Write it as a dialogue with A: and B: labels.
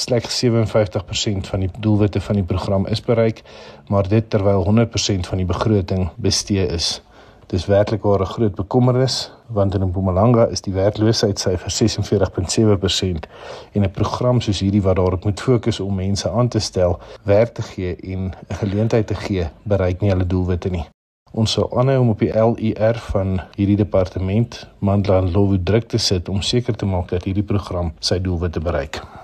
A: slegs 57% van die doelwitte van die program is bereik, maar dit terwyl 100% van die begroting bestee is. Dis werklik 'n groot bekommernis want in Mpumalanga is die werkloosheidssyfer 46.7% en 'n program soos hierdie wat daarop moet fokus om mense aan te stel, werk te gee en 'n geleentheid te gee, bereik nie hulle doelwitte nie. Ons sal aanhou om op die LUR van hierdie departement Mandla en Lowu druk te sit om seker te maak dat hierdie program sy doelwitte bereik.